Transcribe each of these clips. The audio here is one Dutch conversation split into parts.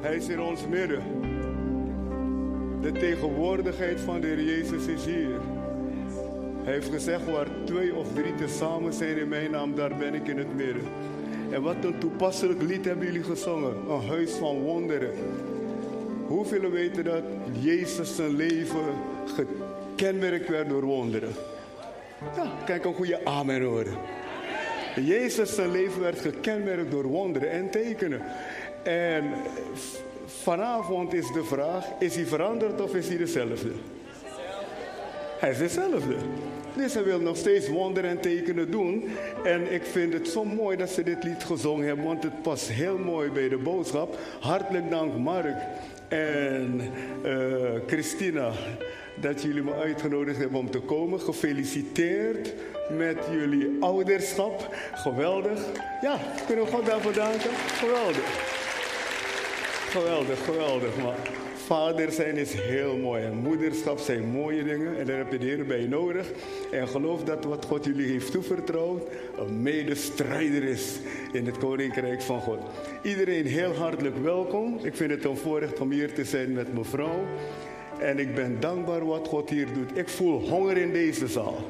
Hij is in ons midden. De tegenwoordigheid van de Heer Jezus is hier. Hij heeft gezegd, waar twee of drie te samen zijn in mijn naam, daar ben ik in het midden. En wat een toepasselijk lied hebben jullie gezongen. Een huis van wonderen. Hoeveel weten dat Jezus zijn leven gekenmerkt werd door wonderen? Ja, kijk een goede amen horen. Jezus zijn leven werd gekenmerkt door wonderen en tekenen. En vanavond is de vraag, is hij veranderd of is hij dezelfde? Hij is dezelfde. Dus hij wil nog steeds wonderen en tekenen doen. En ik vind het zo mooi dat ze dit lied gezongen hebben, want het past heel mooi bij de boodschap. Hartelijk dank Mark en uh, Christina dat jullie me uitgenodigd hebben om te komen. Gefeliciteerd met jullie ouderschap. Geweldig. Ja, kunnen we God daarvoor danken? Geweldig. Geweldig, geweldig. Maar vader zijn is heel mooi. En moederschap zijn mooie dingen. En daar heb je de Heer bij nodig. En geloof dat wat God jullie heeft toevertrouwd... een medestrijder is in het Koninkrijk van God. Iedereen heel hartelijk welkom. Ik vind het een voorrecht om hier te zijn met mevrouw. En ik ben dankbaar wat God hier doet. Ik voel honger in deze zaal.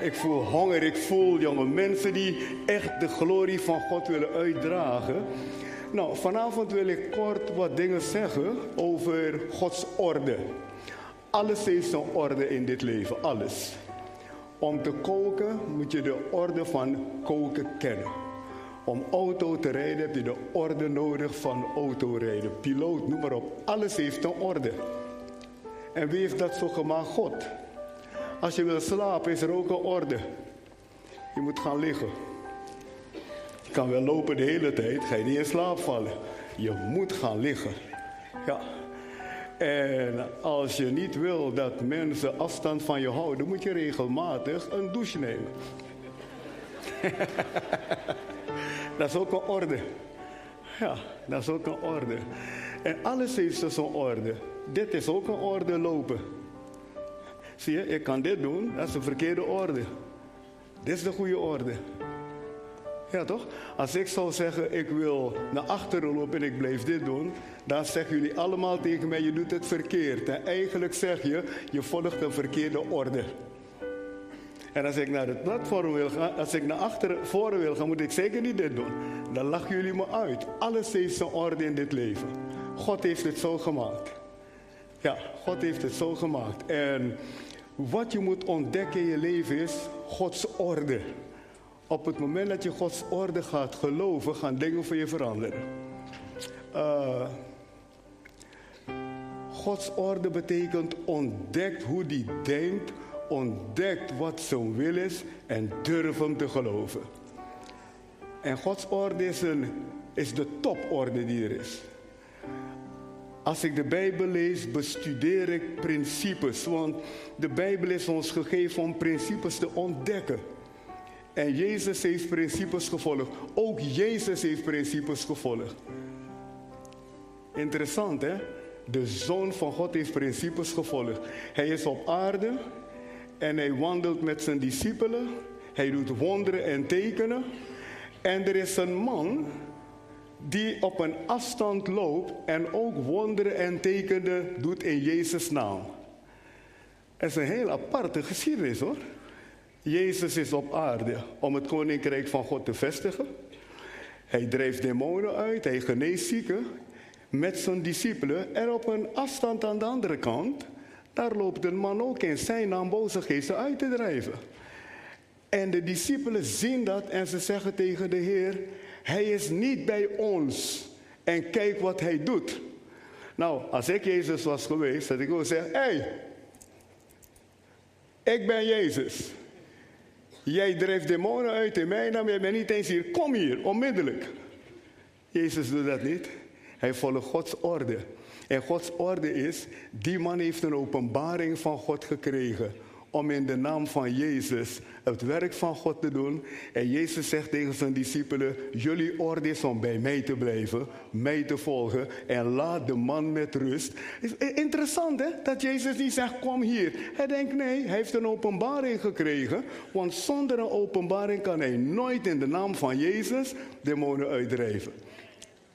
Ik voel honger. Ik voel jonge mensen die echt de glorie van God willen uitdragen. Nou, vanavond wil ik kort wat dingen zeggen over Gods orde. Alles heeft zijn orde in dit leven, alles. Om te koken moet je de orde van koken kennen. Om auto te rijden heb je de orde nodig van autorijden. Piloot, noem maar op. Alles heeft een orde. En wie heeft dat zo gemaakt? God. Als je wil slapen is er ook een orde. Je moet gaan liggen kan wel lopen de hele tijd, ga je niet in slaap vallen. Je moet gaan liggen. Ja. En als je niet wil dat mensen afstand van je houden, moet je regelmatig een douche nemen. dat is ook een orde. Ja, dat is ook een orde. En alles heeft dus een orde. Dit is ook een orde lopen. Zie je, ik kan dit doen, dat is de verkeerde orde. Dit is de goede orde. Ja, toch? Als ik zou zeggen, ik wil naar achteren lopen en ik blijf dit doen, dan zeggen jullie allemaal tegen mij, je doet het verkeerd. En eigenlijk zeg je, je volgt een verkeerde orde. En als ik naar het platform wil gaan, als ik naar achteren, voren wil gaan, moet ik zeker niet dit doen. Dan lachen jullie me uit. Alles heeft zijn orde in dit leven. God heeft het zo gemaakt. Ja, God heeft het zo gemaakt. En wat je moet ontdekken in je leven is Gods orde. Op het moment dat je Gods orde gaat geloven, gaan dingen voor je veranderen. Uh, Gods orde betekent ontdekt hoe die denkt, ontdekt wat zijn wil is en durf hem te geloven. En Gods orde is, een, is de toporde die er is. Als ik de Bijbel lees, bestudeer ik principes. Want de Bijbel is ons gegeven om principes te ontdekken. En Jezus heeft principes gevolgd. Ook Jezus heeft principes gevolgd. Interessant hè? De Zoon van God heeft principes gevolgd. Hij is op aarde en hij wandelt met zijn discipelen. Hij doet wonderen en tekenen. En er is een man die op een afstand loopt en ook wonderen en tekenen doet in Jezus' naam. Het is een heel aparte geschiedenis hoor. Jezus is op aarde om het koninkrijk van God te vestigen. Hij drijft demonen uit, hij geneest zieken met zijn discipelen. En op een afstand aan de andere kant, daar loopt een man ook in zijn naam boze geesten uit te drijven. En de discipelen zien dat en ze zeggen tegen de Heer, hij is niet bij ons. En kijk wat hij doet. Nou, als ik Jezus was geweest, had ik ook zeggen, hé, hey, ik ben Jezus. Jij drijft demonen uit in mijn naam, jij bent niet eens hier. Kom hier, onmiddellijk. Jezus doet dat niet. Hij volgt Gods orde. En Gods orde is, die man heeft een openbaring van God gekregen om in de naam van Jezus het werk van God te doen. En Jezus zegt tegen zijn discipelen, jullie orde is om bij mij te blijven, mij te volgen en laat de man met rust. Interessant hè, dat Jezus niet zegt, kom hier. Hij denkt, nee, hij heeft een openbaring gekregen, want zonder een openbaring kan hij nooit in de naam van Jezus demonen uitdrijven.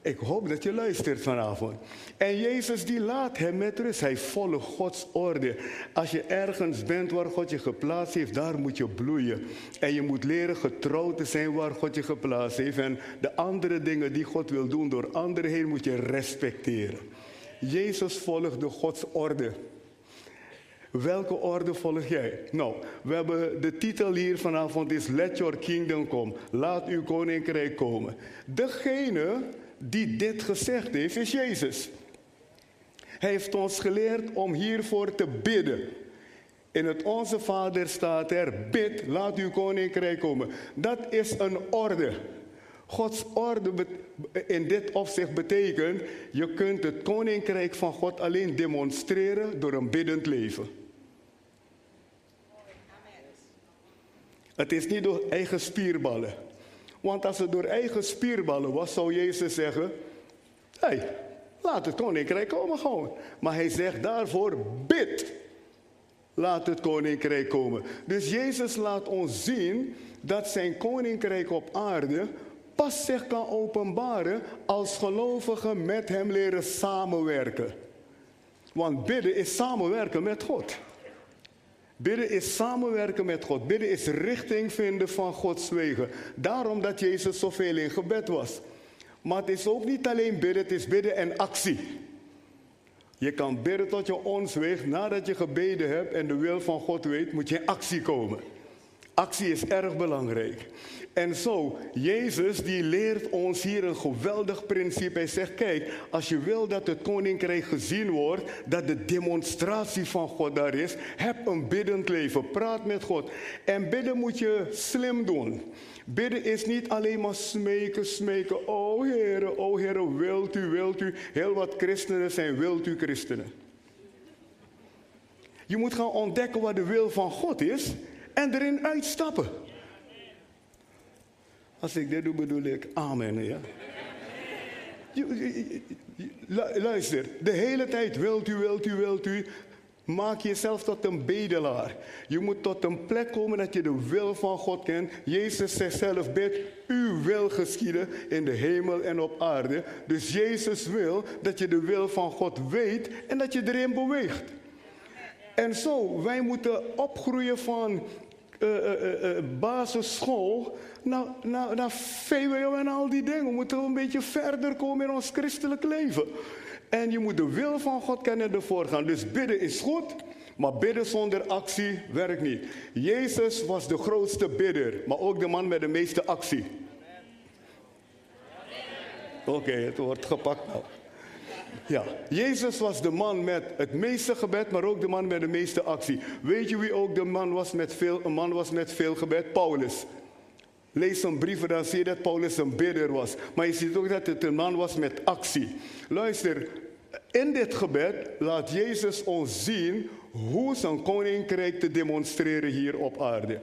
Ik hoop dat je luistert vanavond. En Jezus die laat hem met rust. Hij volgt Gods orde. Als je ergens bent waar God je geplaatst heeft, daar moet je bloeien. En je moet leren getrouwd te zijn waar God je geplaatst heeft. En de andere dingen die God wil doen door anderen heen moet je respecteren. Jezus volgde Gods orde. Welke orde volg jij? Nou, we hebben de titel hier vanavond is Let Your Kingdom Come. Laat uw koninkrijk komen. Degene die dit gezegd heeft, is Jezus. Hij heeft ons geleerd om hiervoor te bidden. In het Onze Vader staat er, bid, laat uw koninkrijk komen. Dat is een orde. Gods orde in dit opzicht betekent, je kunt het koninkrijk van God alleen demonstreren door een biddend leven. Het is niet door eigen spierballen. Want als het door eigen spierballen was, zou Jezus zeggen: Hé, hey, laat het koninkrijk komen gewoon. Maar hij zegt daarvoor: bid. Laat het koninkrijk komen. Dus Jezus laat ons zien dat zijn koninkrijk op aarde pas zich kan openbaren als gelovigen met hem leren samenwerken. Want bidden is samenwerken met God. Bidden is samenwerken met God. Bidden is richting vinden van Gods wegen. Daarom dat Jezus zoveel in gebed was. Maar het is ook niet alleen bidden, het is bidden en actie. Je kan bidden tot je ons weegt. Nadat je gebeden hebt en de wil van God weet, moet je in actie komen. Actie is erg belangrijk. En zo, Jezus die leert ons hier een geweldig principe. Hij zegt, kijk, als je wil dat het koninkrijk gezien wordt, dat de demonstratie van God daar is, heb een biddend leven. Praat met God. En bidden moet je slim doen. Bidden is niet alleen maar smeken, smeken. Oh Heer, oh Heer, wilt u, wilt u. Heel wat christenen zijn wilt u christenen. Je moet gaan ontdekken wat de wil van God is en erin uitstappen. Als ik dit doe, bedoel ik amen. Ja? Luister, de hele tijd wilt u, wilt u, wilt u. Maak jezelf tot een bedelaar. Je moet tot een plek komen dat je de wil van God kent. Jezus zegt zelf, bid, uw wil geschieden in de hemel en op aarde. Dus Jezus wil dat je de wil van God weet en dat je erin beweegt. En zo, wij moeten opgroeien van basisschool naar, naar, naar VWO en al die dingen. We moeten een beetje verder komen in ons christelijk leven. En je moet de wil van God kennen ervoor gaan. Dus bidden is goed, maar bidden zonder actie werkt niet. Jezus was de grootste bidder, maar ook de man met de meeste actie. Oké, het wordt gepakt nou. Ja, Jezus was de man met het meeste gebed, maar ook de man met de meeste actie. Weet je wie ook de man was met veel, een man was met veel gebed? Paulus. Lees zijn brieven, dan zie je dat Paulus een bidder was. Maar je ziet ook dat het een man was met actie. Luister, in dit gebed laat Jezus ons zien hoe zijn koninkrijk te demonstreren hier op aarde.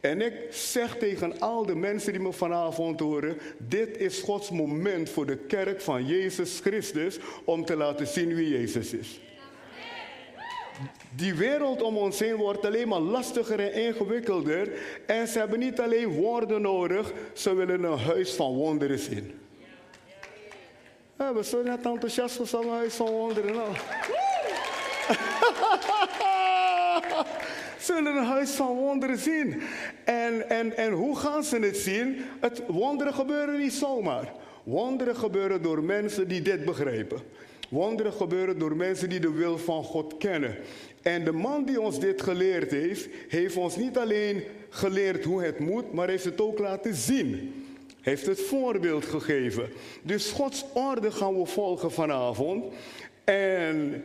En ik zeg tegen al de mensen die me vanavond horen, dit is Gods moment voor de kerk van Jezus Christus om te laten zien wie Jezus is. Die wereld om ons heen wordt alleen maar lastiger en ingewikkelder. En ze hebben niet alleen woorden nodig, ze willen een huis van wonderen zien. Ja, we zijn net enthousiast voor een huis van wonderen. Nou. Ze willen een huis van wonderen zien. En, en, en hoe gaan ze het zien? Het wonderen gebeuren niet zomaar. Wonderen gebeuren door mensen die dit begrijpen. Wonderen gebeuren door mensen die de wil van God kennen. En de man die ons dit geleerd heeft, heeft ons niet alleen geleerd hoe het moet, maar heeft het ook laten zien. Heeft het voorbeeld gegeven. Dus Gods orde gaan we volgen vanavond. En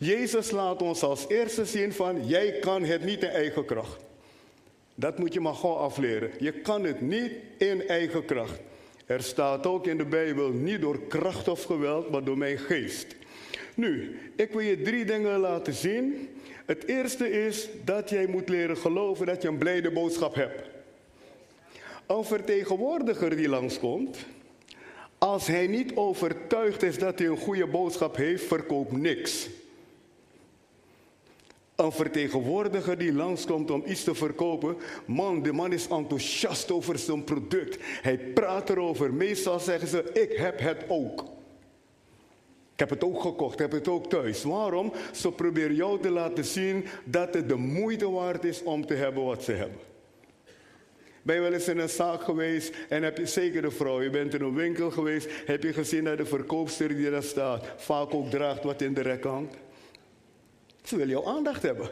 Jezus laat ons als eerste zien van, jij kan het niet in eigen kracht. Dat moet je maar gewoon afleren. Je kan het niet in eigen kracht. Er staat ook in de Bijbel, niet door kracht of geweld, maar door mijn geest. Nu, ik wil je drie dingen laten zien. Het eerste is dat jij moet leren geloven dat je een blijde boodschap hebt. Een vertegenwoordiger die langskomt, als hij niet overtuigd is dat hij een goede boodschap heeft, verkoopt niks. Een vertegenwoordiger die langskomt om iets te verkopen. Man, de man is enthousiast over zijn product. Hij praat erover. Meestal zeggen ze, ik heb het ook. Ik heb het ook gekocht, ik heb het ook thuis. Waarom? Ze proberen jou te laten zien dat het de moeite waard is om te hebben wat ze hebben. Ben je wel eens in een zaak geweest en heb je zeker de vrouw, je bent in een winkel geweest, heb je gezien dat de verkoopster die daar staat vaak ook draagt wat in de rek hangt? Ze wil jouw aandacht hebben.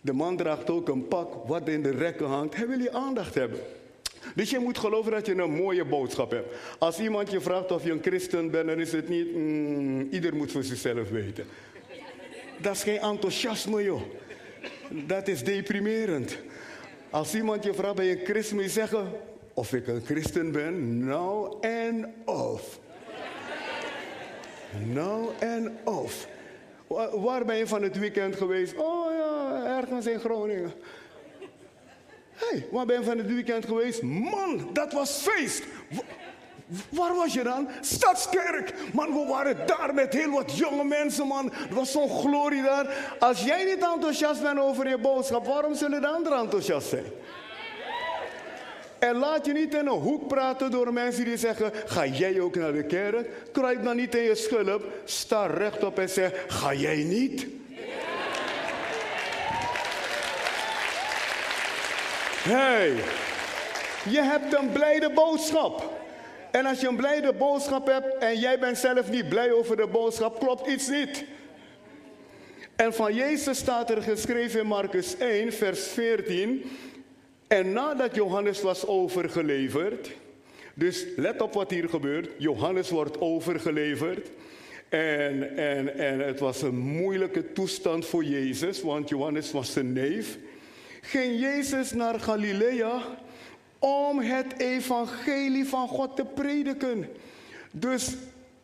De man draagt ook een pak wat in de rekken hangt. Hij wil je aandacht hebben. Dus je moet geloven dat je een mooie boodschap hebt. Als iemand je vraagt of je een christen bent, dan is het niet, mm, ieder moet voor zichzelf weten. Dat is geen enthousiasme, joh. Dat is deprimerend. Als iemand je vraagt, ben je een christen, moet je zeggen, of ik een christen ben, nou en of. Nou en of. Waar ben je van het weekend geweest? Oh ja, ergens in Groningen. Hé, hey, waar ben je van het weekend geweest? Man, dat was feest. Waar was je dan? Stadskerk. Man, we waren daar met heel wat jonge mensen, man. Er was zo'n glorie daar. Als jij niet enthousiast bent over je boodschap, waarom zullen de anderen enthousiast zijn? En laat je niet in een hoek praten door mensen die zeggen: Ga jij ook naar de kerk? Kruip dan niet in je schulp. Sta rechtop en zeg: Ga jij niet? Hey, je hebt een blijde boodschap. En als je een blijde boodschap hebt en jij bent zelf niet blij over de boodschap, klopt iets niet. En van Jezus staat er geschreven in Marcus 1, vers 14. En nadat Johannes was overgeleverd, dus let op wat hier gebeurt. Johannes wordt overgeleverd. En, en, en het was een moeilijke toestand voor Jezus, want Johannes was zijn neef. Ging Jezus naar Galilea om het evangelie van God te prediken. Dus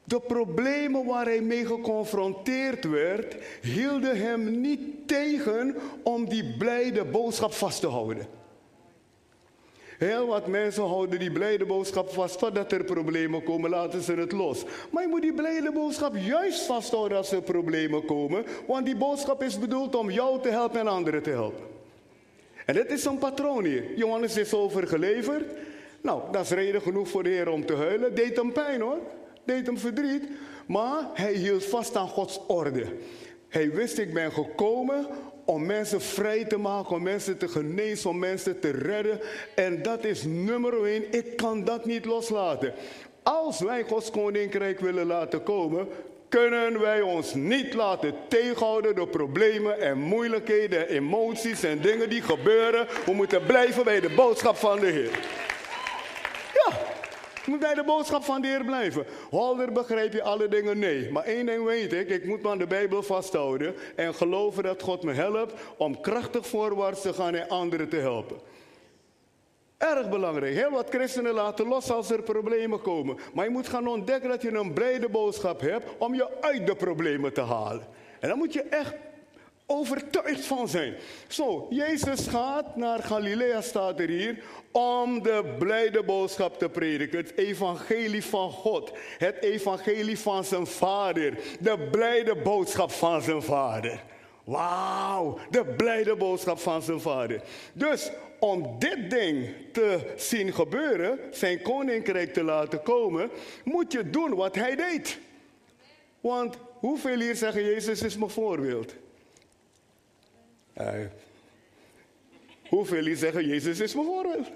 de problemen waar hij mee geconfronteerd werd, hielden hem niet tegen om die blijde boodschap vast te houden. Heel wat mensen houden die blijde boodschap vast totdat er problemen komen, laten ze het los. Maar je moet die blijde boodschap juist vasthouden als er problemen komen, want die boodschap is bedoeld om jou te helpen en anderen te helpen. En dit is een patroon hier. Johannes is overgeleverd. Nou, dat is reden genoeg voor de Heer om te huilen. Deed hem pijn hoor. Deed hem verdriet. Maar hij hield vast aan Gods orde. Hij wist, ik ben gekomen om mensen vrij te maken, om mensen te genezen, om mensen te redden. En dat is nummer één. Ik kan dat niet loslaten. Als wij Gods koninkrijk willen laten komen, kunnen wij ons niet laten tegenhouden door problemen en moeilijkheden, emoties en dingen die gebeuren. We moeten blijven bij de boodschap van de Heer. Je moet bij de boodschap van de Heer blijven. Holder begrijp je alle dingen? Nee. Maar één ding weet ik, ik moet me aan de Bijbel vasthouden en geloven dat God me helpt om krachtig voorwaarts te gaan en anderen te helpen. Erg belangrijk. Heel wat christenen laten los als er problemen komen. Maar je moet gaan ontdekken dat je een brede boodschap hebt om je uit de problemen te halen. En dan moet je echt overtuigd van zijn. Zo, Jezus gaat naar Galilea, staat er hier, om de blijde boodschap te prediken. Het evangelie van God. Het evangelie van zijn vader. De blijde boodschap van zijn vader. Wauw, de blijde boodschap van zijn vader. Dus om dit ding te zien gebeuren, zijn koninkrijk te laten komen, moet je doen wat hij deed. Want hoeveel hier zeggen Jezus is mijn voorbeeld? Uh, hoeveel hier zeggen Jezus is mijn voorbeeld?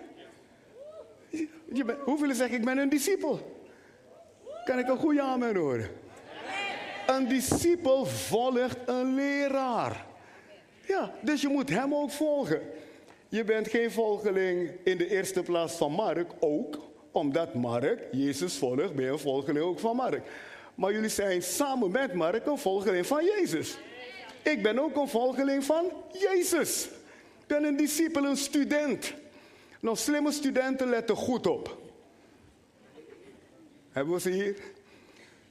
Je hoeveel zeggen ik ben een discipel? Kan ik een goede amen horen? Een discipel volgt een leraar. Ja, dus je moet hem ook volgen. Je bent geen volgeling in de eerste plaats van Mark, ook omdat Mark Jezus volgt, ben je een volgeling ook van Mark. Maar jullie zijn samen met Mark een volgeling van Jezus. Ik ben ook een volgeling van Jezus. Ik ben een discipel, een student. Nou, slimme studenten letten goed op. Hebben we ze hier?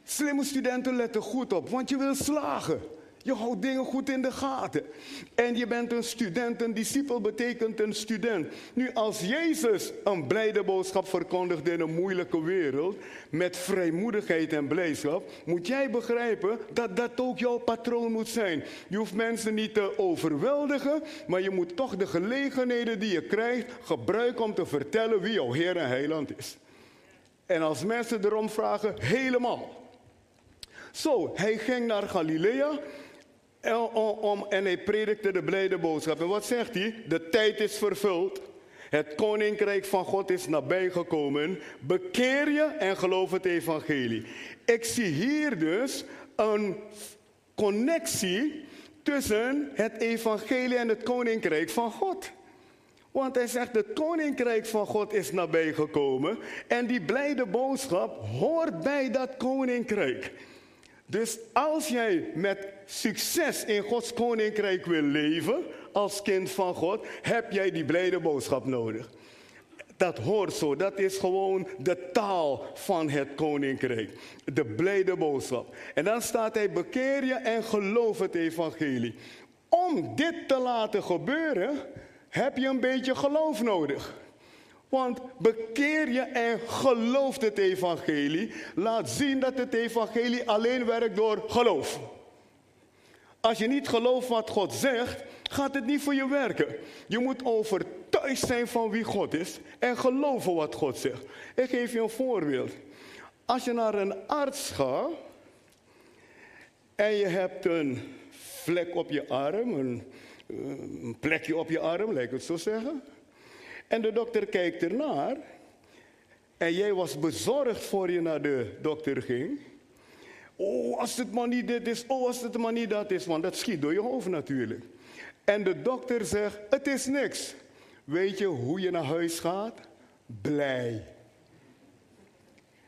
Slimme studenten letten goed op, want je wil slagen. Je houdt dingen goed in de gaten. En je bent een student. Een discipel betekent een student. Nu, als Jezus een blijde boodschap verkondigt in een moeilijke wereld, met vrijmoedigheid en blijdschap, moet jij begrijpen dat dat ook jouw patroon moet zijn. Je hoeft mensen niet te overweldigen, maar je moet toch de gelegenheden die je krijgt gebruiken om te vertellen wie jouw Heer en Heiland is. En als mensen erom vragen, helemaal. Zo, hij ging naar Galilea en, en hij predikte de blijde boodschap. En wat zegt hij? De tijd is vervuld. Het koninkrijk van God is nabijgekomen. Bekeer je en geloof het evangelie. Ik zie hier dus een connectie tussen het evangelie en het koninkrijk van God. Want hij zegt, het koninkrijk van God is nabijgekomen. En die blijde boodschap hoort bij dat koninkrijk. Dus als jij met succes in Gods koninkrijk wil leven, als kind van God, heb jij die blijde boodschap nodig. Dat hoort zo, dat is gewoon de taal van het koninkrijk. De blijde boodschap. En dan staat hij, bekeer je en geloof het evangelie. Om dit te laten gebeuren, heb je een beetje geloof nodig. Want bekeer je en geloof het evangelie. Laat zien dat het evangelie alleen werkt door geloof. Als je niet gelooft wat God zegt, gaat het niet voor je werken. Je moet overtuigd zijn van wie God is en geloven wat God zegt. Ik geef je een voorbeeld. Als je naar een arts gaat en je hebt een vlek op je arm, een, een plekje op je arm, lijkt het zo zeggen. En de dokter kijkt ernaar. En jij was bezorgd voor je naar de dokter ging. Oh, als het maar niet dit is. Oh, als het maar niet dat is. Want dat schiet door je hoofd natuurlijk. En de dokter zegt, het is niks. Weet je hoe je naar huis gaat? Blij.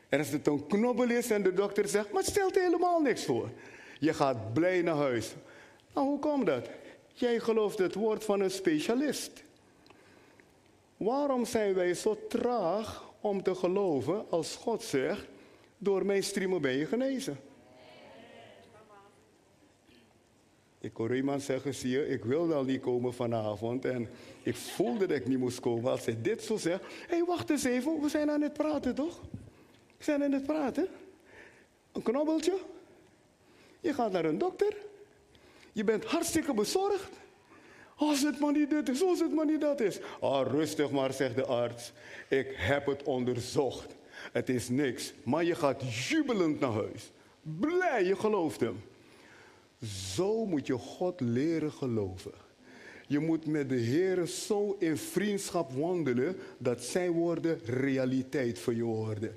En als het een knobbel is en de dokter zegt, maar het stelt helemaal niks voor. Je gaat blij naar huis. Nou, hoe komt dat? Jij gelooft het woord van een specialist. Waarom zijn wij zo traag om te geloven als God zegt, door mijn streamen ben je genezen? Ik hoor iemand zeggen, zie je, ik wil wel niet komen vanavond en ik voelde dat ik niet moest komen. Als hij dit zo zegt, hé hey, wacht eens even, we zijn aan het praten toch? We zijn aan het praten. Een knobbeltje. Je gaat naar een dokter. Je bent hartstikke bezorgd. Als het maar niet dit is, als het maar niet dat is. Ah, rustig maar, zegt de arts. Ik heb het onderzocht. Het is niks. Maar je gaat jubelend naar huis. Blij, je gelooft hem. Zo moet je God leren geloven. Je moet met de Heer zo in vriendschap wandelen dat zijn woorden realiteit voor je worden.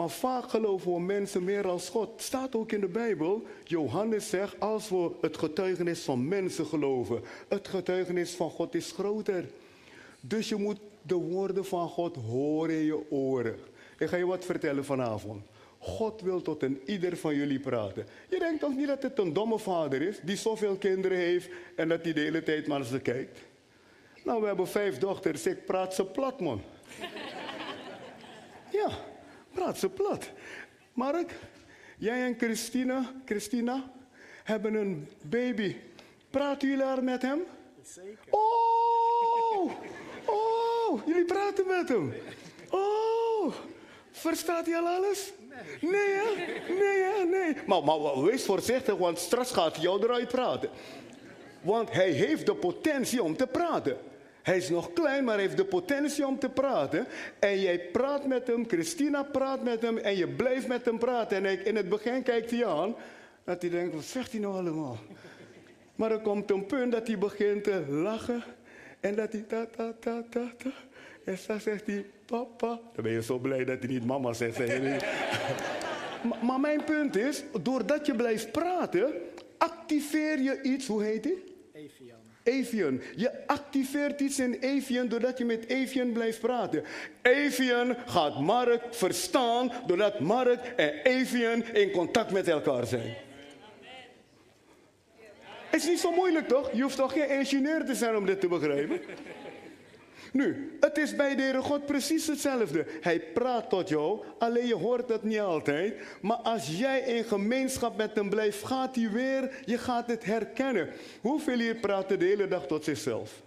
Maar vaak geloven we mensen meer als God. Staat ook in de Bijbel. Johannes zegt, als we het getuigenis van mensen geloven, het getuigenis van God is groter. Dus je moet de woorden van God horen in je oren. Ik ga je wat vertellen vanavond. God wil tot een ieder van jullie praten. Je denkt toch niet dat het een domme vader is, die zoveel kinderen heeft en dat hij de hele tijd maar ze kijkt? Nou, we hebben vijf dochters, ik praat ze plat, man. Ja, praat ze plat. Mark, jij en Christina, Christina hebben een baby. Praten jullie daar met hem? Zeker. Oh, oh, jullie praten met hem. Oh, verstaat hij al alles? Nee, hè? Nee, hè? Nee. Maar, maar wees voorzichtig, want straks gaat hij jou eruit praten. Want hij heeft de potentie om te praten. Hij is nog klein, maar heeft de potentie om te praten. En jij praat met hem, Christina praat met hem en je blijft met hem praten. En in het begin kijkt hij aan, dat hij denkt, wat zegt hij nou allemaal? Maar er komt een punt dat hij begint te lachen. En dat hij ta ta ta ta ta. En dan zegt hij, papa. Dan ben je zo blij dat hij niet mama zegt. maar, maar mijn punt is, doordat je blijft praten, activeer je iets, hoe heet die? Evian. Je activeert iets in Evian doordat je met Evian blijft praten. Evian gaat Mark verstaan doordat Mark en Evian in contact met elkaar zijn. Het is niet zo moeilijk toch? Je hoeft toch geen ingenieur te zijn om dit te begrijpen? Nu, het is bij de God precies hetzelfde. Hij praat tot jou, alleen je hoort het niet altijd. Maar als jij in gemeenschap met hem blijft, gaat hij weer, je gaat het herkennen. Hoeveel hier praten de hele dag tot zichzelf?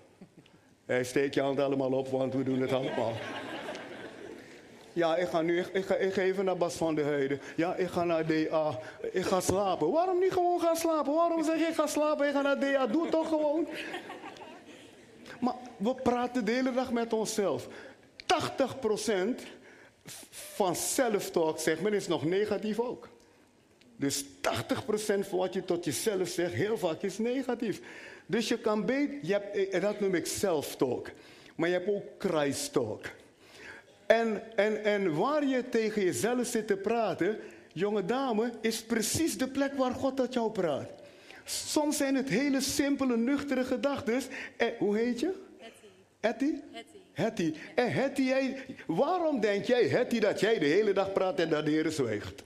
Hij steekt je hand allemaal op, want we doen het allemaal. Ja, ik ga nu ik, ga, ik ga even naar Bas van de Heide. Ja, ik ga naar DA. Ik ga slapen. Waarom niet gewoon gaan slapen? Waarom zeg je ik ga slapen? Ik ga naar DA. Doe toch gewoon. Maar we praten de hele dag met onszelf. 80% van self-talk, zeg maar, is nog negatief ook. Dus 80% van wat je tot jezelf zegt, heel vaak is negatief. Dus je kan beter, je hebt, eh, dat noem ik self-talk. Maar je hebt ook Christ-talk. En, en, en waar je tegen jezelf zit te praten, jonge dame, is precies de plek waar God tot jou praat. Soms zijn het hele simpele, nuchtere gedachten. Eh, hoe heet je? Hetty. Hetty? Hetty. En Hetty, jij, waarom denk jij, Hetty, dat jij de hele dag praat en dat de Heer zwijgt?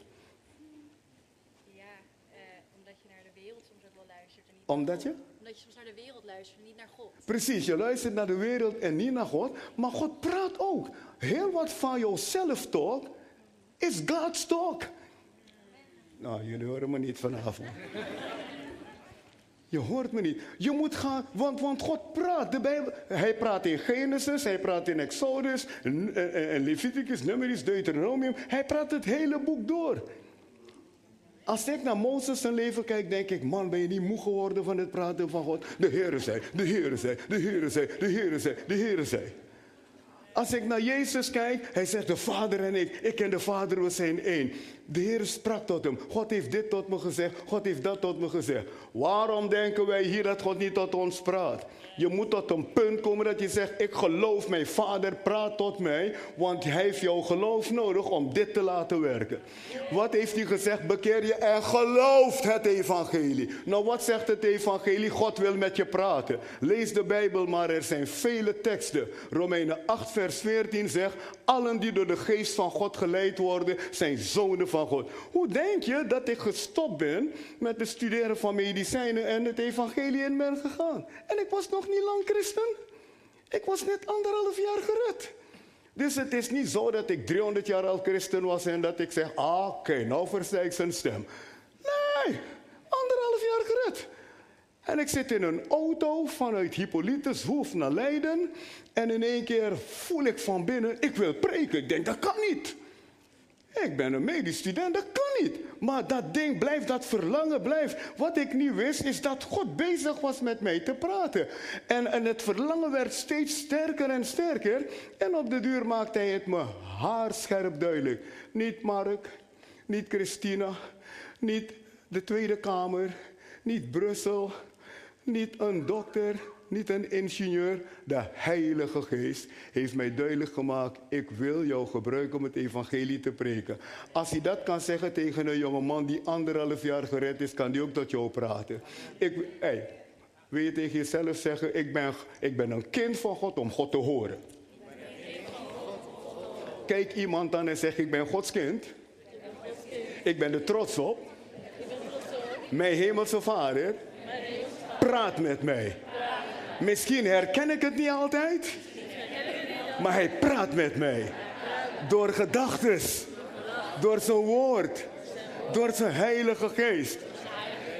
Ja, eh, omdat je naar de wereld soms ook wel luistert. En niet omdat je? Omdat je soms naar de wereld luistert en niet naar God. Precies, je luistert naar de wereld en niet naar God. Maar God praat ook. Heel wat van jouw self-talk is God's talk. Nou, jullie horen me niet vanavond. Je hoort me niet. Je moet gaan, want, want God praat. De Bijbel, hij praat in Genesis, hij praat in Exodus, en, en Leviticus, Numeris, Deuteronomium. Hij praat het hele boek door. Als ik naar Mozes zijn leven kijk, denk ik, man, ben je niet moe geworden van het praten van God? De Heere zei, de Heere zei, de Heere zei, de Heere zei, de Heere zei. Als ik naar Jezus kijk, hij zegt, de Vader en ik, ik en de Vader, we zijn één. De Heer sprak tot hem. God heeft dit tot me gezegd, God heeft dat tot me gezegd. Waarom denken wij hier dat God niet tot ons praat? Je moet tot een punt komen dat je zegt, ik geloof mijn vader, praat tot mij, want hij heeft jouw geloof nodig om dit te laten werken. Wat heeft hij gezegd? Bekeer je en geloof het evangelie. Nou, wat zegt het evangelie? God wil met je praten. Lees de Bijbel, maar er zijn vele teksten. Romeinen 8, vers 14 zegt, allen die door de geest van God geleid worden, zijn zonen van God. Hoe denk je dat ik gestopt ben met het studeren van medicijnen en het evangelie in ben gegaan? En ik was nog niet lang christen. Ik was net anderhalf jaar gered. Dus het is niet zo dat ik 300 jaar al christen was en dat ik zeg, ah, oké, nou versta ik zijn stem. Nee, anderhalf jaar gered. En ik zit in een auto vanuit Hippolytus Hoef naar Leiden. En in één keer voel ik van binnen, ik wil preken. Ik denk, dat kan niet. Ik ben een medisch student, dat kan niet. Maar dat ding blijft, dat verlangen blijft. Wat ik niet wist, is dat God bezig was met mij te praten. En, en het verlangen werd steeds sterker en sterker. En op de duur maakte hij het me haarscherp duidelijk. Niet Mark, niet Christina, niet de Tweede Kamer, niet Brussel, niet een dokter, niet een ingenieur. De Heilige Geest heeft mij duidelijk gemaakt: ik wil jou gebruiken om het evangelie te preken. Als hij dat kan zeggen tegen een jonge man die anderhalf jaar gered is, kan hij ook tot jou praten. Ik, hey, wil je tegen jezelf zeggen: ik ben, ik ben een kind van God om God te horen? Kijk iemand aan en zeg: ik ben Gods kind. Ik ben er trots op. Mijn hemelse vader praat met mij. Misschien herken ik het niet altijd, maar hij praat met mij. Door gedachten, door zijn woord, door zijn heilige geest.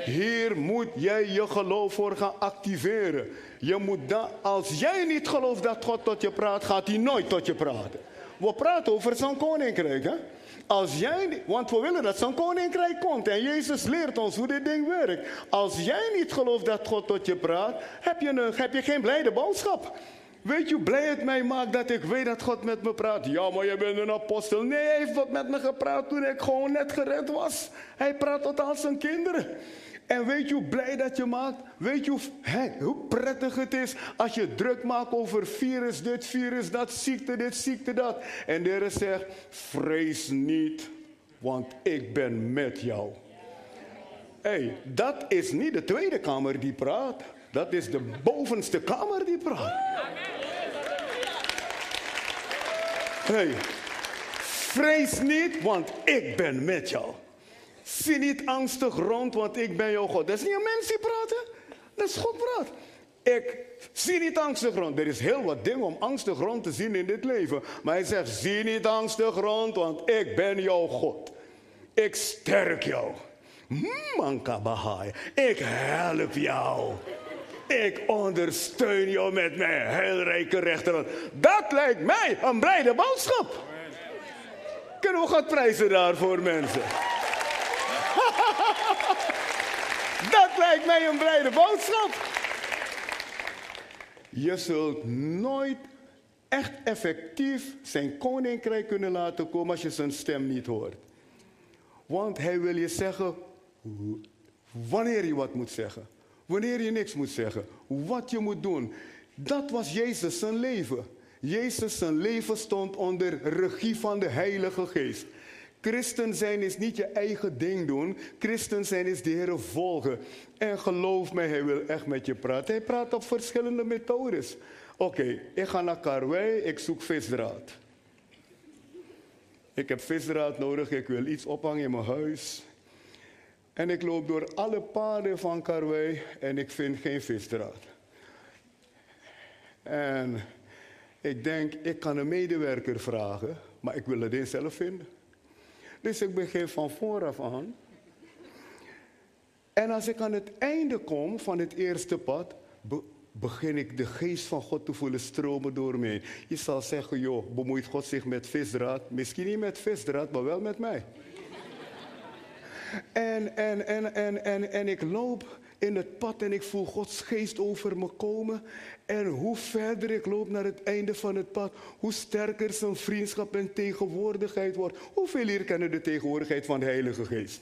Hier moet jij je geloof voor gaan activeren. Je moet dat, als jij niet gelooft dat God tot je praat, gaat hij nooit tot je praten. We praten over zijn koninkrijk, hè? Als jij, want we willen dat zo'n koninkrijk komt. En Jezus leert ons hoe dit ding werkt. Als jij niet gelooft dat God tot je praat, heb je, een, heb je geen blijde boodschap. Weet je hoe blij het mij maakt dat ik weet dat God met me praat? Ja, maar je bent een apostel. Nee, hij heeft wat met me gepraat toen ik gewoon net gered was. Hij praat tot al zijn kinderen. En weet je hoe blij dat je maakt? Weet je hoe, hoe prettig het is als je druk maakt over virus dit, virus dat, ziekte dit, ziekte dat. En de Heer zegt, vrees niet, want ik ben met jou. Hey, dat is niet de tweede kamer die praat. Dat is de bovenste kamer die praat. Hey, vrees niet, want ik ben met jou. Zie niet angstig rond, want ik ben jouw God. Dat is niet een mens die praat, Dat is God praat. Ik zie niet angstig rond. Er is heel wat dingen om angstig rond te zien in dit leven. Maar hij zegt, zie niet angstig rond, want ik ben jouw God. Ik sterk jou. Manka Bahai, ik help jou. Ik ondersteun jou met mijn heilrijke rechterhand. Dat lijkt mij een blijde boodschap. Kunnen we God prijzen daarvoor, mensen? Dat lijkt mij een blijde boodschap. Je zult nooit echt effectief zijn koninkrijk kunnen laten komen als je zijn stem niet hoort. Want hij wil je zeggen wanneer je wat moet zeggen. Wanneer je niks moet zeggen. Wat je moet doen. Dat was Jezus zijn leven. Jezus zijn leven stond onder regie van de Heilige Geest. Christen zijn is niet je eigen ding doen. Christen zijn is de Heer volgen. En geloof mij, hij wil echt met je praten. Hij praat op verschillende methodes. Oké, ik ga naar Karwei, ik zoek visdraad. Ik heb visdraad nodig, ik wil iets ophangen in mijn huis. En ik loop door alle paden van Karwei en ik vind geen visdraad. En ik denk, ik kan een medewerker vragen, maar ik wil het eens zelf vinden. Dus ik begin van vooraf aan. En als ik aan het einde kom van het eerste pad, begin ik de geest van God te voelen stromen door mij. Je zal zeggen, joh, bemoeit God zich met visdraad? Misschien niet met visdraad, maar wel met mij. En, en, en, en, en, en ik loop in het pad en ik voel Gods geest over me komen. En hoe verder ik loop naar het einde van het pad, hoe sterker zijn vriendschap en tegenwoordigheid wordt. Hoeveel hier kennen de tegenwoordigheid van de Heilige Geest?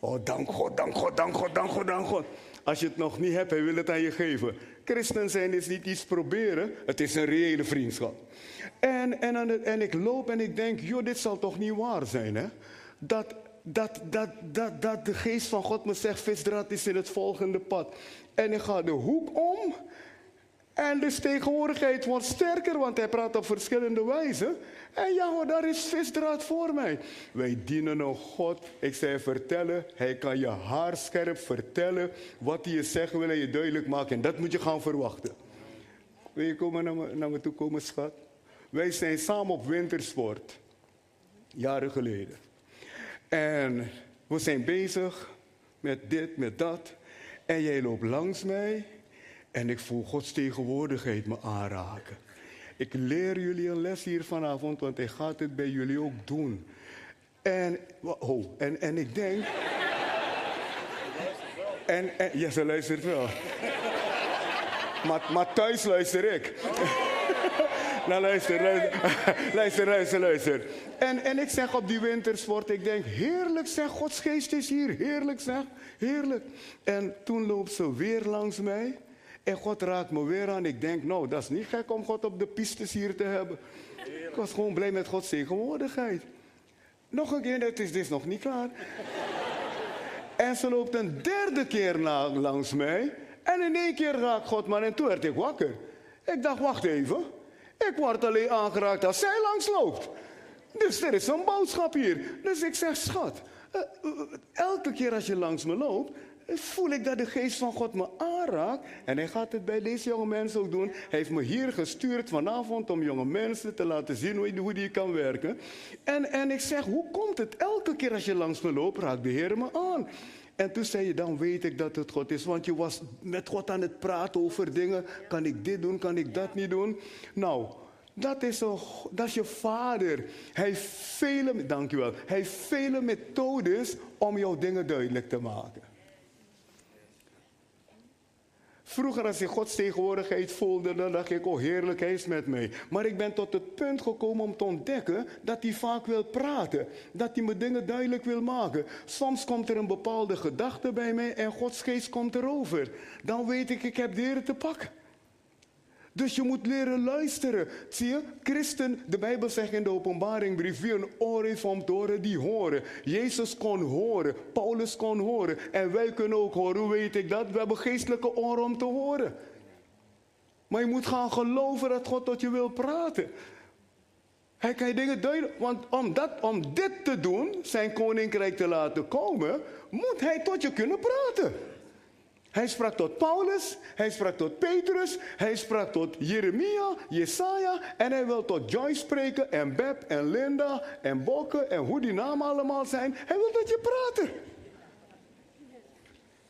Oh, dank God, dank God, dank God, dank God, dank God. Als je het nog niet hebt, hij wil het aan je geven. Christen zijn is niet iets proberen, het is een reële vriendschap. En, en, en ik loop en ik denk, joh, dit zal toch niet waar zijn, hè? Dat dat, dat, dat, dat de geest van God me zegt, visdraad is in het volgende pad. En ik ga de hoek om. En de tegenwoordigheid wordt sterker, want hij praat op verschillende wijzen. En ja hoor, daar is visdraad voor mij. Wij dienen een God. Ik zei vertellen, hij kan je haarscherp vertellen wat hij je zeggen wil en je duidelijk maken. En dat moet je gaan verwachten. Wil je komen naar me, naar me toe komen, schat? Wij zijn samen op wintersport. Jaren geleden. En we zijn bezig met dit, met dat. En jij loopt langs mij en ik voel Gods tegenwoordigheid me aanraken. Ik leer jullie een les hier vanavond, want hij gaat het bij jullie ook doen. En, oh, en, en ik denk. en, en, ja, ze luistert wel. maar, maar thuis luister ik. Nou luister, luister, luister, luister, En, en ik zeg op die wintersport, ik denk, heerlijk zeg, Gods geest is hier. Heerlijk zeg, heerlijk. En toen loopt ze weer langs mij. En God raakt me weer aan. Ik denk, nou, dat is niet gek om God op de pistes hier te hebben. Ik was gewoon blij met Gods tegenwoordigheid. Nog een keer, het is, dit is nog niet klaar. en ze loopt een derde keer langs mij. En in één keer raakt God maar en toen werd ik wakker. Ik dacht, wacht even. Ik word alleen aangeraakt als zij langs loopt. Dus er is een boodschap hier. Dus ik zeg, schat, uh, elke keer als je langs me loopt, voel ik dat de geest van God me aanraakt. En hij gaat het bij deze jonge mensen ook doen. Hij heeft me hier gestuurd vanavond om jonge mensen te laten zien hoe, hoe die kan werken. En, en ik zeg, hoe komt het? Elke keer als je langs me loopt, raakt de Heer me aan. En toen zei je, dan weet ik dat het God is. Want je was met God aan het praten over dingen. Kan ik dit doen, kan ik dat niet doen? Nou, dat is, een, dat is je vader. Hij vele, dankjewel, hij heeft vele methodes om jouw dingen duidelijk te maken. Vroeger als ik Gods tegenwoordigheid voelde, dan dacht ik, oh heerlijk, hij is met mij. Maar ik ben tot het punt gekomen om te ontdekken dat hij vaak wil praten. Dat hij me dingen duidelijk wil maken. Soms komt er een bepaalde gedachte bij mij en Gods geest komt erover. Dan weet ik, ik heb Heer te pakken. Dus je moet leren luisteren. Zie je, christen, de Bijbel zegt in de openbaringbrief, wie een oor heeft om te horen, die horen. Jezus kon horen, Paulus kon horen en wij kunnen ook horen. Hoe weet ik dat? We hebben geestelijke oren om te horen. Maar je moet gaan geloven dat God tot je wil praten. Hij kan je dingen duidelijk, want om, dat, om dit te doen, zijn koninkrijk te laten komen, moet hij tot je kunnen praten. Hij sprak tot Paulus, hij sprak tot Petrus, hij sprak tot Jeremia, Jesaja en hij wil tot Joyce spreken en Beb en Linda en Bokke en hoe die namen allemaal zijn. Hij wil dat je praten.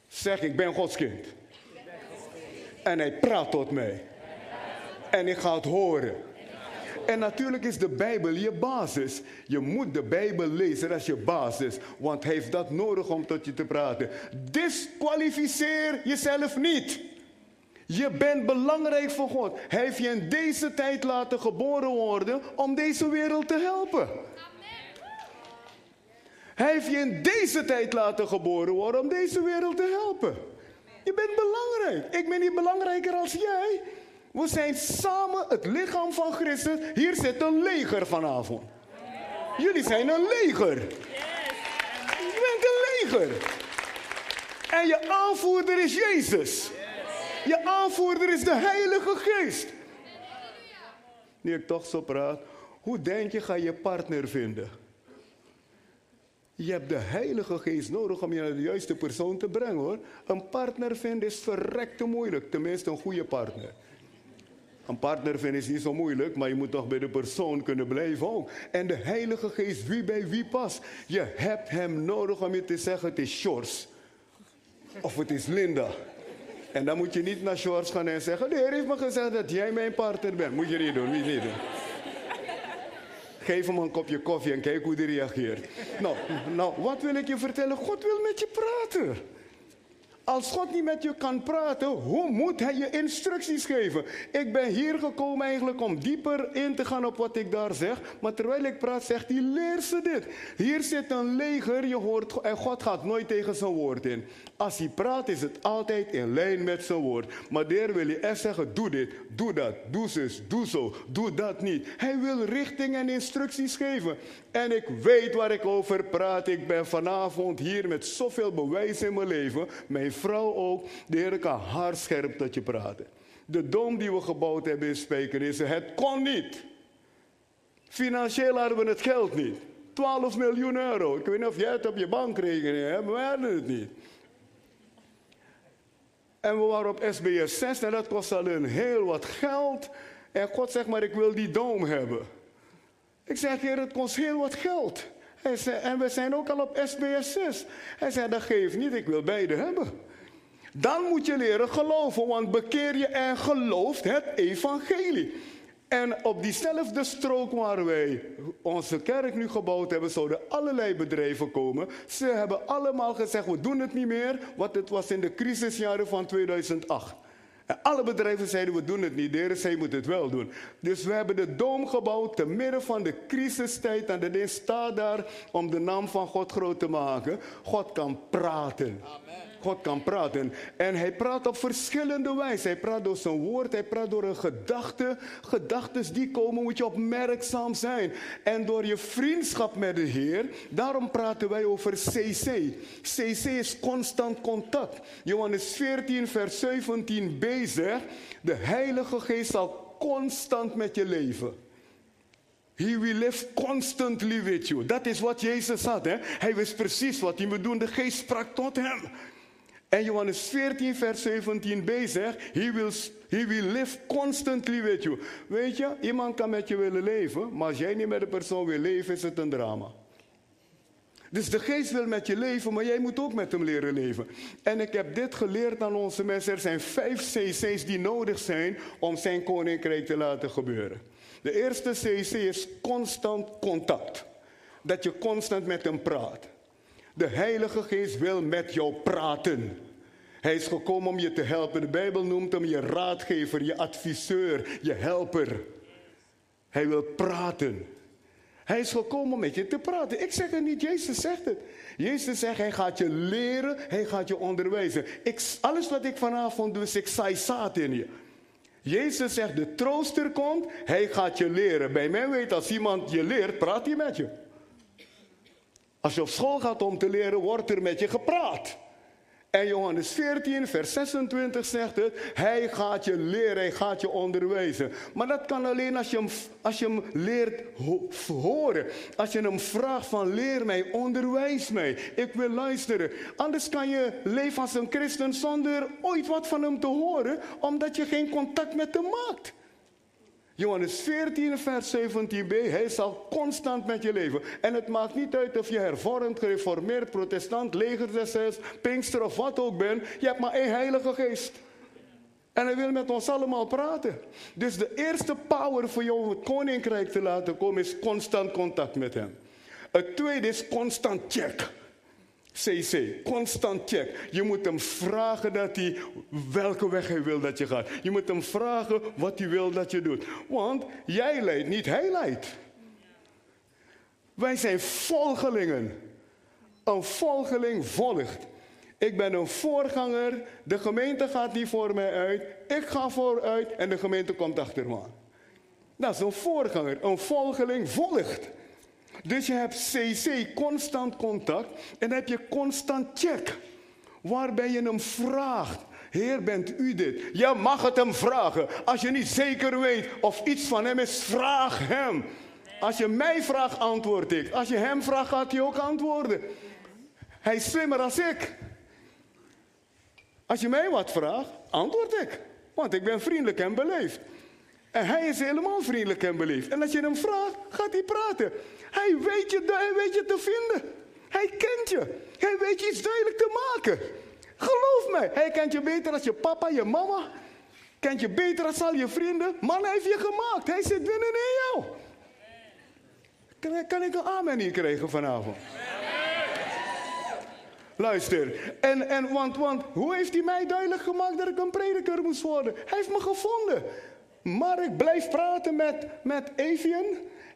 Zeg, ik ben Gods kind. En hij praat tot mij. En ik ga het horen. En natuurlijk is de Bijbel je basis. Je moet de Bijbel lezen als je basis, want hij heeft dat nodig om tot je te praten. Disqualificeer jezelf niet. Je bent belangrijk voor God. Hij heeft je in deze tijd laten geboren worden om deze wereld te helpen. Hij heeft je in deze tijd laten geboren worden om deze wereld te helpen. Je bent belangrijk. Ik ben niet belangrijker als jij. We zijn samen het lichaam van Christus. Hier zit een leger vanavond. Jullie zijn een leger. Je bent een leger. En je aanvoerder is Jezus. Je aanvoerder is de Heilige Geest. Nu ik toch zo praat, hoe denk je ga je partner vinden? Je hebt de Heilige Geest nodig om je naar de juiste persoon te brengen hoor. Een partner vinden is verrekte moeilijk, tenminste een goede partner. Een partner vinden is niet zo moeilijk, maar je moet toch bij de persoon kunnen blijven ook. En de Heilige Geest, wie bij wie past. Je hebt hem nodig om je te zeggen: het is Shores. Of het is Linda. En dan moet je niet naar Shores gaan en zeggen: De Heer heeft me gezegd dat jij mijn partner bent. Moet je niet doen, niet, niet doen. Geef hem een kopje koffie en kijk hoe hij reageert. Nou, nou, wat wil ik je vertellen? God wil met je praten. Als God niet met je kan praten, hoe moet hij je instructies geven? Ik ben hier gekomen eigenlijk om dieper in te gaan op wat ik daar zeg. Maar terwijl ik praat, zegt hij, leer ze dit. Hier zit een leger, je hoort, en God gaat nooit tegen zijn woord in. Als hij praat, is het altijd in lijn met zijn woord. Maar de wil je echt zeggen, doe dit, doe dat, doe zus, doe zo, doe dat niet. Hij wil richting en instructies geven. En ik weet waar ik over praat. Ik ben vanavond hier met zoveel bewijs in mijn leven. Mijn vrouw ook. De Heer kan haarscherp tot je praten. De dom die we gebouwd hebben in Spijkenisse, het kon niet. Financieel hadden we het geld niet. 12 miljoen euro. Ik weet niet of jij het op je bankrekening hebt, maar we hadden het niet. En we waren op SBS 6 en dat kost alleen heel wat geld. En God zegt maar, ik wil die dom hebben. Ik zeg, heer, het kost heel wat geld. Hij en we zijn ook al op SBS 6. Hij zei, dat geeft niet, ik wil beide hebben. Dan moet je leren geloven, want bekeer je en gelooft het evangelie. En op diezelfde strook waar wij onze kerk nu gebouwd hebben, zouden allerlei bedrijven komen. Ze hebben allemaal gezegd, we doen het niet meer, want het was in de crisisjaren van 2008. En alle bedrijven zeiden, we doen het niet. De je moet het wel doen. Dus we hebben de dom gebouwd te midden van de crisistijd. En de Heer staat daar om de naam van God groot te maken. God kan praten. Amen. God kan praten. En hij praat op verschillende wijzen. Hij praat door zijn woord, hij praat door een gedachte. Gedachten die komen moet je opmerkzaam zijn. En door je vriendschap met de Heer, daarom praten wij over CC. CC is constant contact. Johannes 14, vers 17b zegt, de Heilige Geest zal constant met je leven. He will live constantly with you. Dat is wat Jezus had. Hè? Hij wist precies wat hij moet doen. De geest sprak tot hem. En Johannes 14, vers 17b zegt, he will, he will live constantly with you. Weet je, iemand kan met je willen leven, maar als jij niet met de persoon wil leven, is het een drama. Dus de geest wil met je leven, maar jij moet ook met hem leren leven. En ik heb dit geleerd aan onze mensen. Er zijn vijf cc's die nodig zijn om zijn koninkrijk te laten gebeuren. De eerste cc is constant contact. Dat je constant met hem praat. De Heilige Geest wil met jou praten. Hij is gekomen om je te helpen. De Bijbel noemt hem je raadgever, je adviseur, je helper. Hij wil praten. Hij is gekomen om met je te praten. Ik zeg het niet, Jezus zegt het. Jezus zegt, hij gaat je leren, hij gaat je onderwijzen. Ik, alles wat ik vanavond doe, is ik saai zaad in je. Jezus zegt, de trooster komt, hij gaat je leren. Bij mij weet, als iemand je leert, praat hij met je. Als je op school gaat om te leren, wordt er met je gepraat. En Johannes 14, vers 26 zegt het, hij gaat je leren, hij gaat je onderwijzen. Maar dat kan alleen als je hem, als je hem leert horen. Als je hem vraagt van leer mij, onderwijs mij, ik wil luisteren. Anders kan je leven als een christen zonder ooit wat van hem te horen, omdat je geen contact met hem maakt. Johannes 14, vers 17b. Hij zal constant met je leven. En het maakt niet uit of je hervormd, gereformeerd, protestant, leger des pinkster of wat ook bent. Je hebt maar één heilige geest. En hij wil met ons allemaal praten. Dus de eerste power voor jou om het koninkrijk te laten komen is constant contact met hem. Het tweede is constant check. CC, constant check. Je moet hem vragen dat hij, welke weg hij wil dat je gaat. Je moet hem vragen wat hij wil dat je doet. Want jij leidt niet, hij leidt. Wij zijn volgelingen. Een volgeling volgt. Ik ben een voorganger. De gemeente gaat niet voor mij uit. Ik ga vooruit en de gemeente komt achter me. Dat is een voorganger. Een volgeling volgt. Dus je hebt CC, constant contact. En dan heb je constant check. Waarbij je hem vraagt. Heer, bent u dit? Je mag het hem vragen. Als je niet zeker weet of iets van hem is, vraag hem. Als je mij vraagt, antwoord ik. Als je hem vraagt, gaat hij ook antwoorden. Hij is slimmer als ik. Als je mij wat vraagt, antwoord ik. Want ik ben vriendelijk en beleefd. En hij is helemaal vriendelijk en beleefd. En als je hem vraagt, gaat hij praten. Hij weet je, hij weet je te vinden. Hij kent je. Hij weet je iets duidelijk te maken. Geloof mij, hij kent je beter als je papa, je mama. Kent je beter als al je vrienden. Man heeft je gemaakt. Hij zit binnenin jou. Kan, kan ik een amen hier krijgen vanavond? Luister, en, en, want, want hoe heeft hij mij duidelijk gemaakt dat ik een prediker moest worden? Hij heeft me gevonden. Maar ik blijf praten met, met Evian.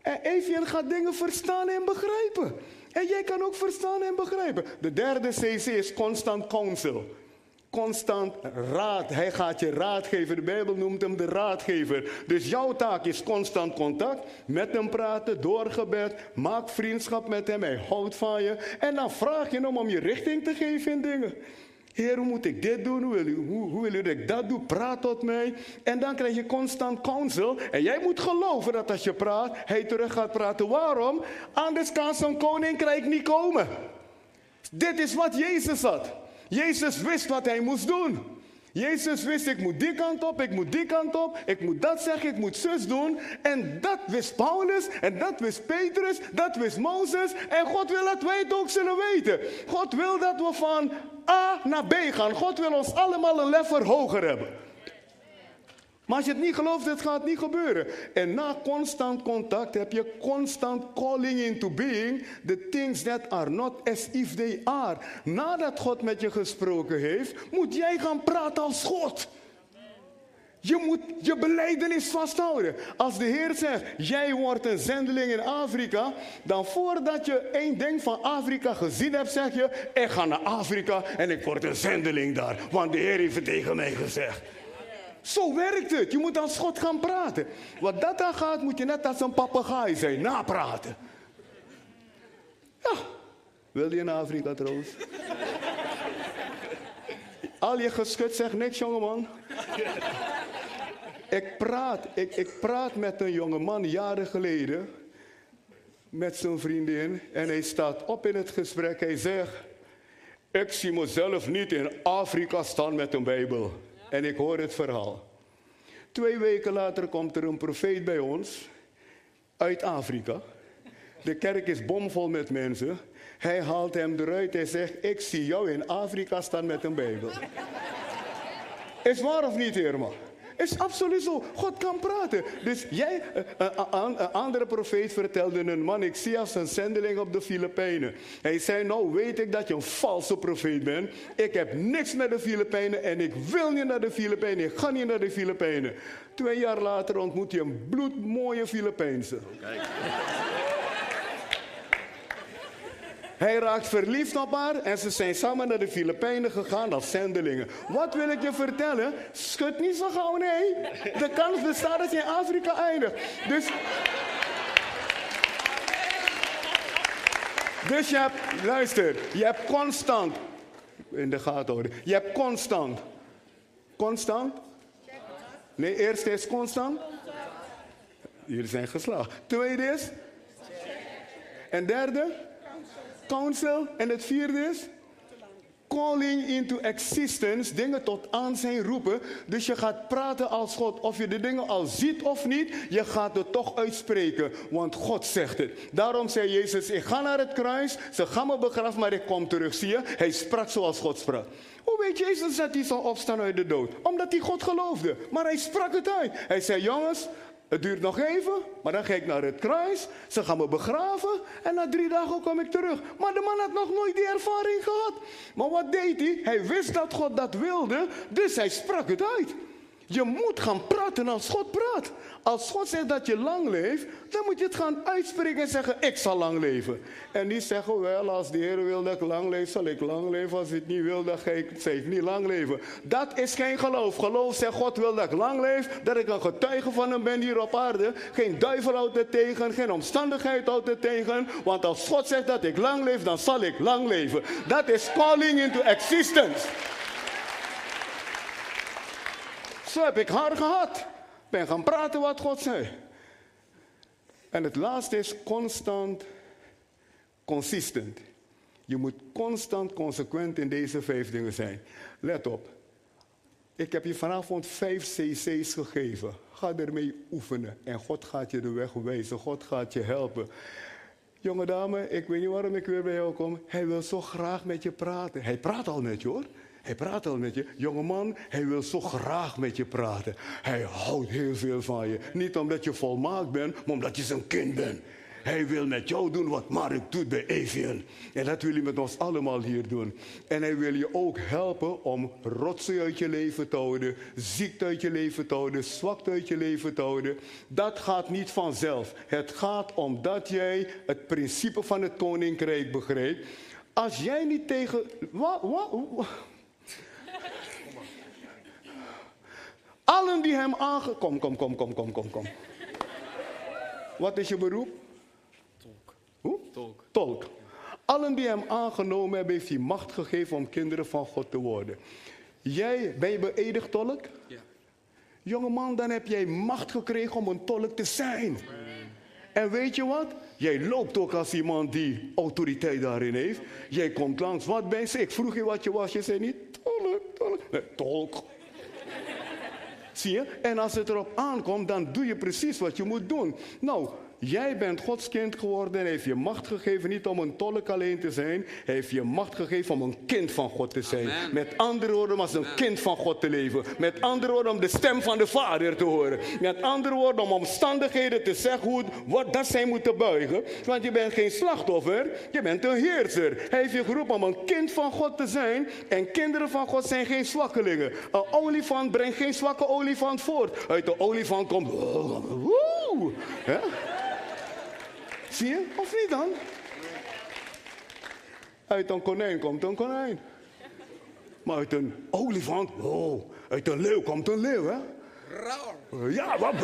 En Evian gaat dingen verstaan en begrijpen. En jij kan ook verstaan en begrijpen. De derde CC is constant counsel. Constant raad. Hij gaat je raad geven. De Bijbel noemt hem de raadgever. Dus jouw taak is constant contact. Met hem praten, doorgebed. Maak vriendschap met hem. Hij houdt van je. En dan vraag je hem om je richting te geven in dingen. Heer, hoe moet ik dit doen? Hoe wil, u, hoe, hoe wil dat ik dat doe? Praat tot mij. En dan krijg je constant counsel. En jij moet geloven dat als je praat, hij terug gaat praten. Waarom? Anders kan zo'n koninkrijk niet komen. Dit is wat Jezus had. Jezus wist wat hij moest doen. Jezus wist, ik moet die kant op, ik moet die kant op, ik moet dat zeggen, ik moet zus doen. En dat wist Paulus, en dat wist Petrus, dat wist Mozes. En God wil dat wij het ook zullen weten. God wil dat we van A naar B gaan. God wil ons allemaal een level hoger hebben. Maar als je het niet gelooft, het gaat niet gebeuren. En na constant contact heb je constant calling into being the things that are not as if they are. Nadat God met je gesproken heeft, moet jij gaan praten als God. Je moet je beleidenis vasthouden. Als de Heer zegt, jij wordt een zendeling in Afrika, dan voordat je één ding van Afrika gezien hebt, zeg je, ik ga naar Afrika en ik word een zendeling daar. Want de Heer heeft het tegen mij gezegd. Zo werkt het. Je moet als God gaan praten. Wat dat dan gaat, moet je net als een papegaai zijn, napraten. Ja, wil je naar Afrika trouwens? Al je geschut zegt niks, jongeman. ik, praat, ik, ik praat met een jongeman jaren geleden. Met zijn vriendin. En hij staat op in het gesprek. Hij zegt: Ik zie mezelf niet in Afrika staan met een Bijbel. En ik hoor het verhaal. Twee weken later komt er een profeet bij ons uit Afrika. De kerk is bomvol met mensen. Hij haalt hem eruit en zegt: Ik zie jou in Afrika staan met een Bijbel. Is waar of niet, Irma? Is absoluut zo. God kan praten. Dus jij, eh, eh, een, andere profeet vertelde een man, ik zie als een zendeling op de Filipijnen. Hij zei, nou weet ik dat je een valse profeet bent. Ik heb niks met de Filipijnen en ik wil niet naar de Filipijnen. Ik ga niet naar de Filipijnen. Twee jaar later ontmoet je een bloedmooie Filipijnse. Kijk. Hij raakt verliefd op haar en ze zijn samen naar de Filipijnen gegaan als zendelingen. Wat wil ik je vertellen? Schud niet zo gauw, nee. De kans bestaat dat je in Afrika eindigt. Dus. Dus je hebt, luister, je hebt constant in de gaten houden. Je hebt constant. Constant? Nee, eerste is constant. Jullie zijn geslaagd. Tweede is? En derde? Counsel. En het vierde is? calling into existence, dingen tot aanzijn roepen. Dus je gaat praten als God, of je de dingen al ziet of niet, je gaat het toch uitspreken, want God zegt het. Daarom zei Jezus, ik ga naar het kruis, ze gaan me begraven, maar ik kom terug. Zie je, hij sprak zoals God sprak. Hoe weet Jezus dat hij zal opstaan uit de dood? Omdat hij God geloofde, maar hij sprak het uit. Hij zei, jongens, het duurt nog even, maar dan ga ik naar het kruis. Ze gaan me begraven en na drie dagen kom ik terug. Maar de man had nog nooit die ervaring gehad. Maar wat deed hij? Hij wist dat God dat wilde, dus hij sprak het uit. Je moet gaan praten als God praat. Als God zegt dat je lang leeft, dan moet je het gaan uitspreken en zeggen: Ik zal lang leven. En niet zeggen: Wel, als de Heer wil dat ik lang leef, zal ik lang leven. Als hij het niet wil, dan ga ik, ik niet lang leven. Dat is geen geloof. Geloof zegt: God wil dat ik lang leef, dat ik een getuige van hem ben hier op aarde. Geen duivel houdt er tegen, geen omstandigheid houdt er tegen. Want als God zegt dat ik lang leef, dan zal ik lang leven. Dat is calling into existence. Zo heb ik haar gehad. Ben gaan praten wat God zei. En het laatste is constant, consistent. Je moet constant consequent in deze vijf dingen zijn. Let op. Ik heb je vanavond vijf cc's gegeven. Ga ermee oefenen en God gaat je de weg wijzen. God gaat je helpen. Jonge dame, ik weet niet waarom ik weer bij jou kom. Hij wil zo graag met je praten. Hij praat al met je hoor. Hij praat al met je. Jongeman, hij wil zo graag met je praten. Hij houdt heel veel van je. Niet omdat je volmaakt bent, maar omdat je zijn kind bent. Hij wil met jou doen wat Mark doet bij Evian. En dat wil hij met ons allemaal hier doen. En hij wil je ook helpen om rotsen uit je leven te houden, ziekte uit je leven te houden, zwakte uit je leven te houden. Dat gaat niet vanzelf. Het gaat omdat jij het principe van het koninkrijk begrijpt. Als jij niet tegen. Wat, wat? Allen die hem aange... Kom, kom, kom, kom, kom, kom, kom. Wat is je beroep? Tolk. Hoe? Tolk. Tolk. Allen die hem aangenomen hebben, heeft hij macht gegeven om kinderen van God te worden. Jij, ben je beëdigd tolk? Ja. Jongeman, dan heb jij macht gekregen om een tolk te zijn. En weet je wat? Jij loopt ook als iemand die autoriteit daarin heeft. Jij komt langs. Wat ben je? Ik vroeg je wat je was. Je zei niet tolk, tolk. Nee, tolk. Zie je? En als het erop aankomt, dan doe je precies wat je moet doen. Nou, Jij bent Gods kind geworden en hij heeft je macht gegeven niet om een tolk alleen te zijn. Hij heeft je macht gegeven om een kind van God te zijn. Amen. Met andere woorden, om als een kind van God te leven. Met andere woorden, om de stem van de Vader te horen. Met andere woorden, om omstandigheden te zeggen hoe, wat dat zij moeten buigen. Want je bent geen slachtoffer, je bent een heerser. Hij heeft je geroepen om een kind van God te zijn. En kinderen van God zijn geen zwakkelingen. Een olifant brengt geen zwakke olifant voort. Uit de olifant komt... Woe! Zie je? Of niet dan? Uit een konijn komt een konijn. Maar uit een olifant, oh, uit een leeuw komt een leeuw, hè? Rauw. Ja, wat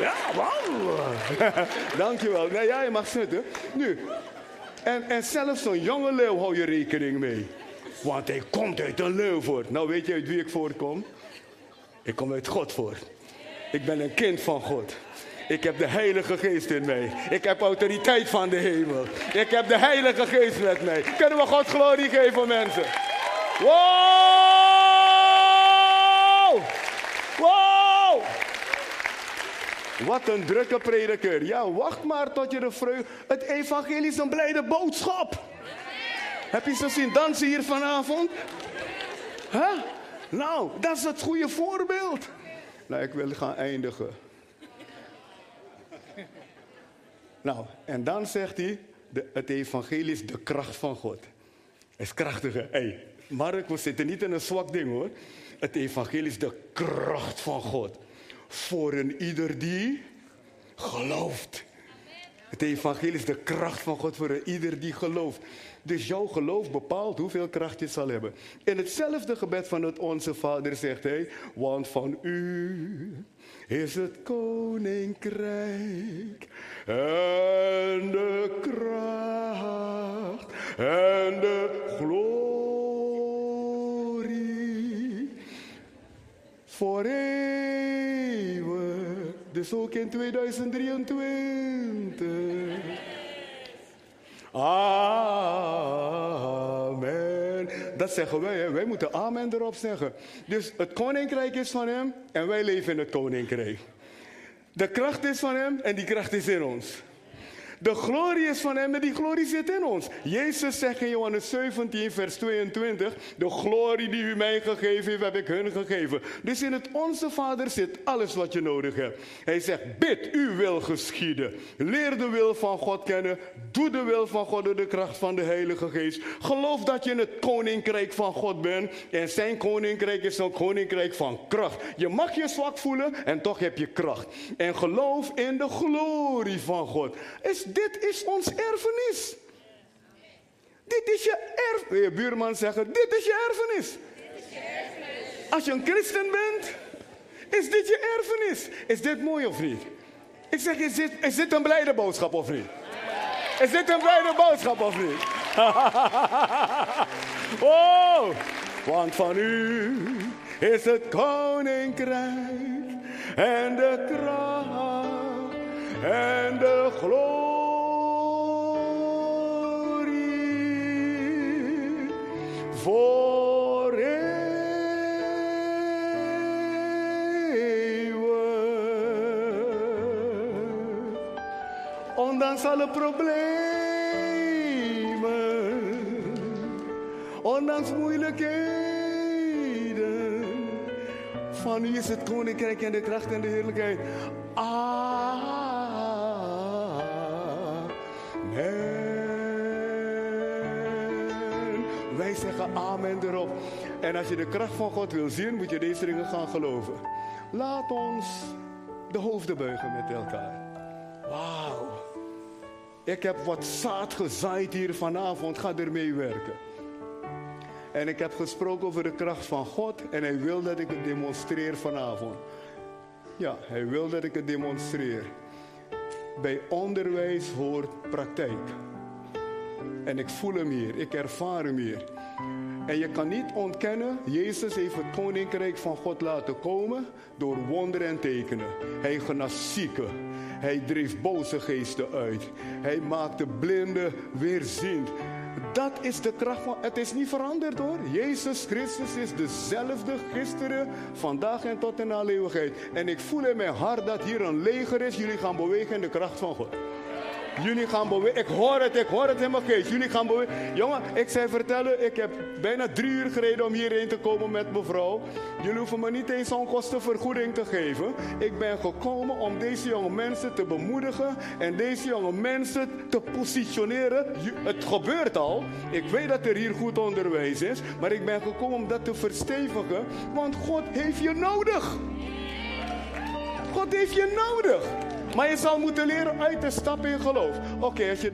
ja, wauw. Dankjewel. Nee, ja, je mag zitten. Nu, en, en zelfs zo'n jonge leeuw hou je rekening mee. Want hij komt uit een leeuw voort. Nou, weet je uit wie ik voortkom? Ik kom uit God voort. Ik ben een kind van God. Ik heb de Heilige Geest in mij. Ik heb autoriteit van de hemel. Ik heb de Heilige Geest met mij. Kunnen we God glorie geven, mensen? Wow! Wow! Wat een drukke prediker. Ja, wacht maar tot je de vreugde... Het evangelie is een blijde boodschap. Heb je ze gezien dansen hier vanavond? Huh? Nou, dat is het goede voorbeeld. Nou, ik wil gaan eindigen. Nou, en dan zegt hij, de, het evangelie is de kracht van God. Is krachtiger. Hey, Mark, we zitten niet in een zwak ding hoor. Het evangelie is de kracht van God. Voor een ieder die gelooft. Het evangelie is de kracht van God voor een ieder die gelooft. Dus jouw geloof bepaalt hoeveel kracht je zal hebben. In hetzelfde gebed van het Onze Vader zegt hij, want van u is het koninkrijk en de kracht en de glorie voor eeuwig. Dus ook in 2023. Ah. Dat zeggen wij, wij moeten amen erop zeggen. Dus het koninkrijk is van hem en wij leven in het koninkrijk. De kracht is van hem en die kracht is in ons. De glorie is van hem en die glorie zit in ons. Jezus zegt in Johannes 17, vers 22: De glorie die u mij gegeven heeft, heb ik hun gegeven. Dus in het Onze Vader zit alles wat je nodig hebt. Hij zegt: Bid, uw wil geschieden. Leer de wil van God kennen. Doe de wil van God door de kracht van de Heilige Geest. Geloof dat je in het koninkrijk van God bent. En zijn koninkrijk is een koninkrijk van kracht. Je mag je zwak voelen en toch heb je kracht. En geloof in de glorie van God. Is dit is ons erfenis. Dit is je erfenis. Je buurman zeggen, dit is je erfenis. Als je een christen bent, is dit je erfenis. Is dit mooi of niet? Ik zeg, is dit, is dit een blijde boodschap of niet? Is dit een blijde boodschap of niet? oh, want van u is het koninkrijk en de kracht en de glorie voor eeuwig. Ondanks alle problemen, ondanks moeilijkheden, van u is het koninkrijk en de kracht en de heerlijkheid. Amen. Wij zeggen amen erop. En als je de kracht van God wil zien, moet je deze dingen gaan geloven. Laat ons de hoofden buigen met elkaar. Wauw. Ik heb wat zaad gezaaid hier vanavond. Ga ermee werken. En ik heb gesproken over de kracht van God. En hij wil dat ik het demonstreer vanavond. Ja, hij wil dat ik het demonstreer. Bij onderwijs hoort praktijk. En ik voel hem hier, ik ervaar hem hier. En je kan niet ontkennen, Jezus heeft het koninkrijk van God laten komen door wonderen en tekenen. Hij genas zieken. Hij dreef boze geesten uit. Hij maakte blinden weerziend. Dat is de kracht van. Het is niet veranderd hoor. Jezus Christus is dezelfde gisteren, vandaag en tot in alle eeuwigheid. En ik voel in mijn hart dat hier een leger is. Jullie gaan bewegen in de kracht van God. Jullie gaan bewegen. Ik hoor het, ik hoor het in mijn geest. Jullie gaan bewegen. Jongen, ik zei vertellen, ik heb bijna drie uur gereden om hierheen te komen met mevrouw. Jullie hoeven me niet eens zo'n kostenvergoeding te geven. Ik ben gekomen om deze jonge mensen te bemoedigen en deze jonge mensen te positioneren. Het gebeurt al. Ik weet dat er hier goed onderwijs is, maar ik ben gekomen om dat te verstevigen, want God heeft je nodig. God heeft je nodig. Maar je zal moeten leren uit te stappen in geloof. Oké, als je